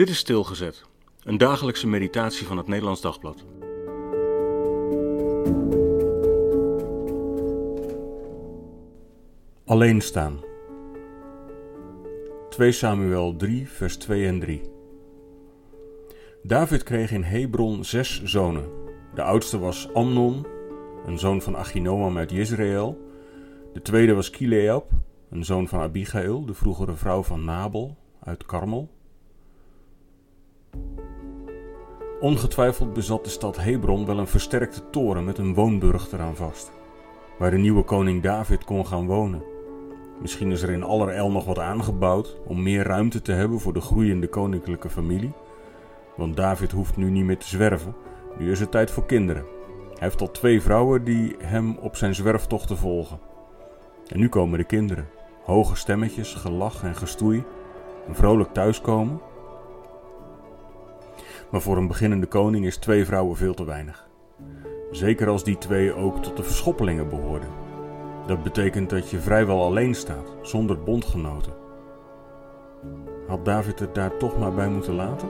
Dit is Stilgezet, een dagelijkse meditatie van het Nederlands Dagblad. Alleen staan. 2 Samuel 3, vers 2 en 3. David kreeg in Hebron zes zonen. De oudste was Amnon, een zoon van Achinoam uit Israël. De tweede was Kileab, een zoon van Abigail, de vroegere vrouw van Nabal uit Karmel. Ongetwijfeld bezat de stad Hebron wel een versterkte toren met een woonburg eraan vast, waar de nieuwe koning David kon gaan wonen. Misschien is er in allerijl nog wat aangebouwd om meer ruimte te hebben voor de groeiende koninklijke familie. Want David hoeft nu niet meer te zwerven, nu is het tijd voor kinderen. Hij heeft al twee vrouwen die hem op zijn zwerftochten volgen. En nu komen de kinderen. Hoge stemmetjes, gelach en gestoei. Een vrolijk thuiskomen. Maar voor een beginnende koning is twee vrouwen veel te weinig. Zeker als die twee ook tot de verschoppelingen behoorden. Dat betekent dat je vrijwel alleen staat, zonder bondgenoten. Had David het daar toch maar bij moeten laten?